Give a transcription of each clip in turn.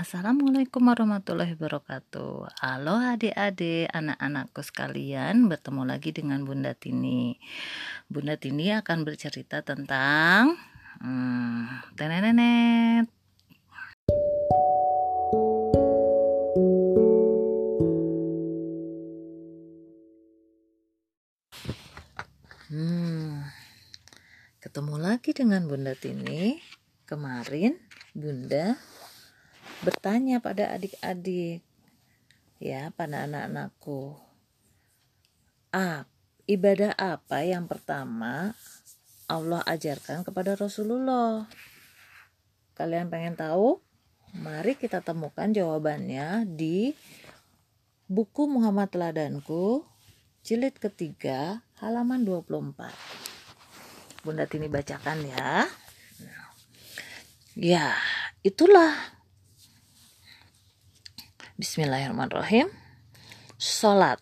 Assalamualaikum warahmatullahi wabarakatuh. Halo adik-adik, anak-anakku sekalian Bertemu lagi dengan Bunda Tini. Bunda Tini akan bercerita tentang hmm, Tenenenet. Hmm, ketemu lagi dengan Bunda Tini. Kemarin Bunda bertanya pada adik-adik ya pada anak-anakku ah ibadah apa yang pertama Allah ajarkan kepada Rasulullah? Kalian pengen tahu? Mari kita temukan jawabannya di buku Muhammad Teladanku jilid ketiga halaman 24 Bunda Tini bacakan ya. Ya itulah Bismillahirrahmanirrahim. Salat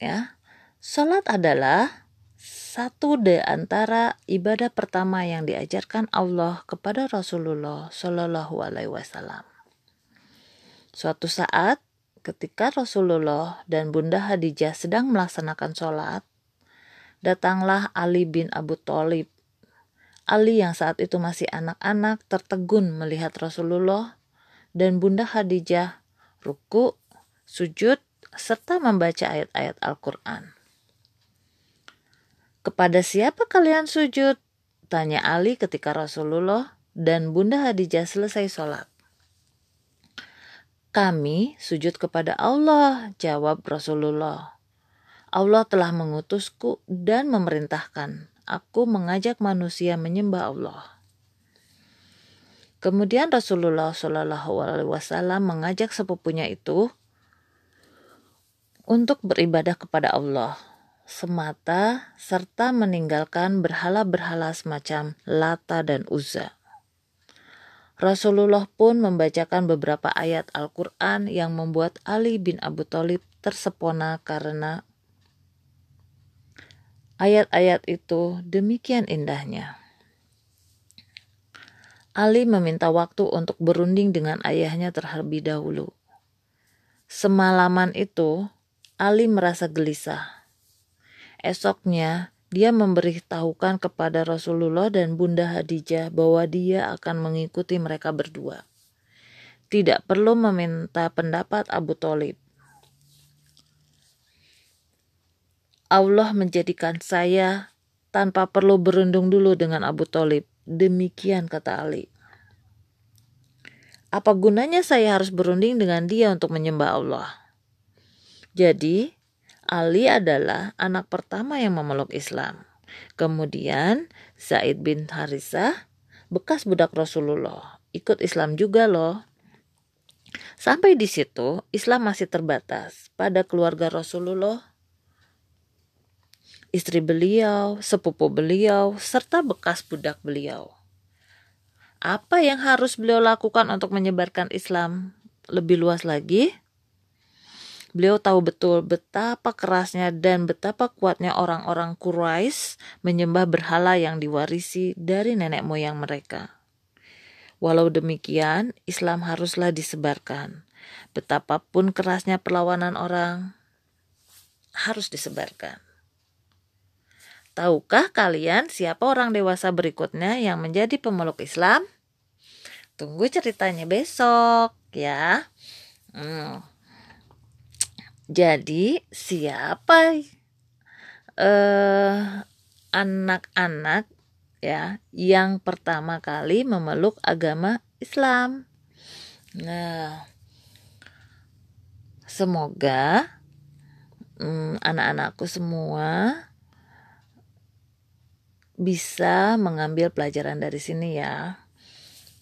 ya. Salat adalah satu di antara ibadah pertama yang diajarkan Allah kepada Rasulullah Shallallahu alaihi wasallam. Suatu saat ketika Rasulullah dan Bunda Hadijah sedang melaksanakan sholat, datanglah Ali bin Abu Thalib. Ali yang saat itu masih anak-anak tertegun melihat Rasulullah dan Bunda Hadijah ruku, sujud, serta membaca ayat-ayat Al-Quran. Kepada siapa kalian sujud? Tanya Ali ketika Rasulullah dan Bunda Hadijah selesai sholat. Kami sujud kepada Allah, jawab Rasulullah. Allah telah mengutusku dan memerintahkan aku mengajak manusia menyembah Allah. Kemudian Rasulullah Shallallahu Alaihi Wasallam mengajak sepupunya itu untuk beribadah kepada Allah semata serta meninggalkan berhala-berhala semacam Lata dan Uzza. Rasulullah pun membacakan beberapa ayat Al-Quran yang membuat Ali bin Abu Thalib tersepona karena ayat-ayat itu demikian indahnya. Ali meminta waktu untuk berunding dengan ayahnya terlebih dahulu. Semalaman itu, Ali merasa gelisah. Esoknya, dia memberitahukan kepada Rasulullah dan Bunda Hadijah bahwa dia akan mengikuti mereka berdua. Tidak perlu meminta pendapat Abu Talib. Allah menjadikan saya tanpa perlu berundung dulu dengan Abu Talib. Demikian kata Ali. Apa gunanya saya harus berunding dengan dia untuk menyembah Allah? Jadi, Ali adalah anak pertama yang memeluk Islam. Kemudian, Zaid bin Harisah, bekas budak Rasulullah, ikut Islam juga loh. Sampai di situ, Islam masih terbatas pada keluarga Rasulullah istri beliau, sepupu beliau, serta bekas budak beliau. Apa yang harus beliau lakukan untuk menyebarkan Islam lebih luas lagi? Beliau tahu betul betapa kerasnya dan betapa kuatnya orang-orang Quraisy menyembah berhala yang diwarisi dari nenek moyang mereka. Walau demikian, Islam haruslah disebarkan. Betapapun kerasnya perlawanan orang, harus disebarkan. Tahukah kalian siapa orang dewasa berikutnya yang menjadi pemeluk Islam? Tunggu ceritanya besok ya. Hmm. Jadi siapa eh anak-anak ya yang pertama kali memeluk agama Islam? Nah, semoga hmm, anak-anakku semua bisa mengambil pelajaran dari sini ya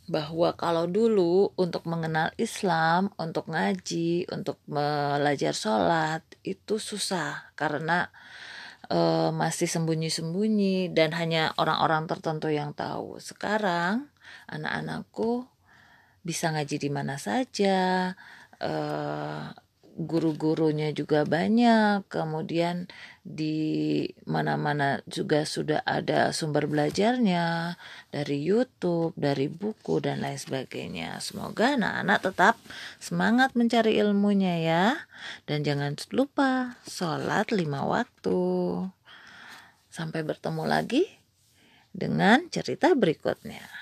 bahwa kalau dulu untuk mengenal Islam, untuk ngaji, untuk belajar sholat itu susah karena e, masih sembunyi-sembunyi dan hanya orang-orang tertentu yang tahu. Sekarang anak-anakku bisa ngaji di mana saja, e, guru-gurunya juga banyak, kemudian di mana-mana juga sudah ada sumber belajarnya dari YouTube, dari buku dan lain sebagainya. Semoga anak-anak tetap semangat mencari ilmunya ya. Dan jangan lupa sholat lima waktu. Sampai bertemu lagi dengan cerita berikutnya.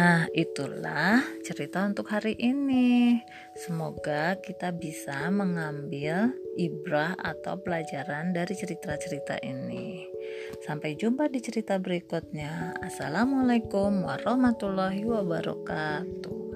Nah, itulah cerita untuk hari ini. Semoga kita bisa mengambil ibrah atau pelajaran dari cerita-cerita ini. Sampai jumpa di cerita berikutnya. Assalamualaikum warahmatullahi wabarakatuh.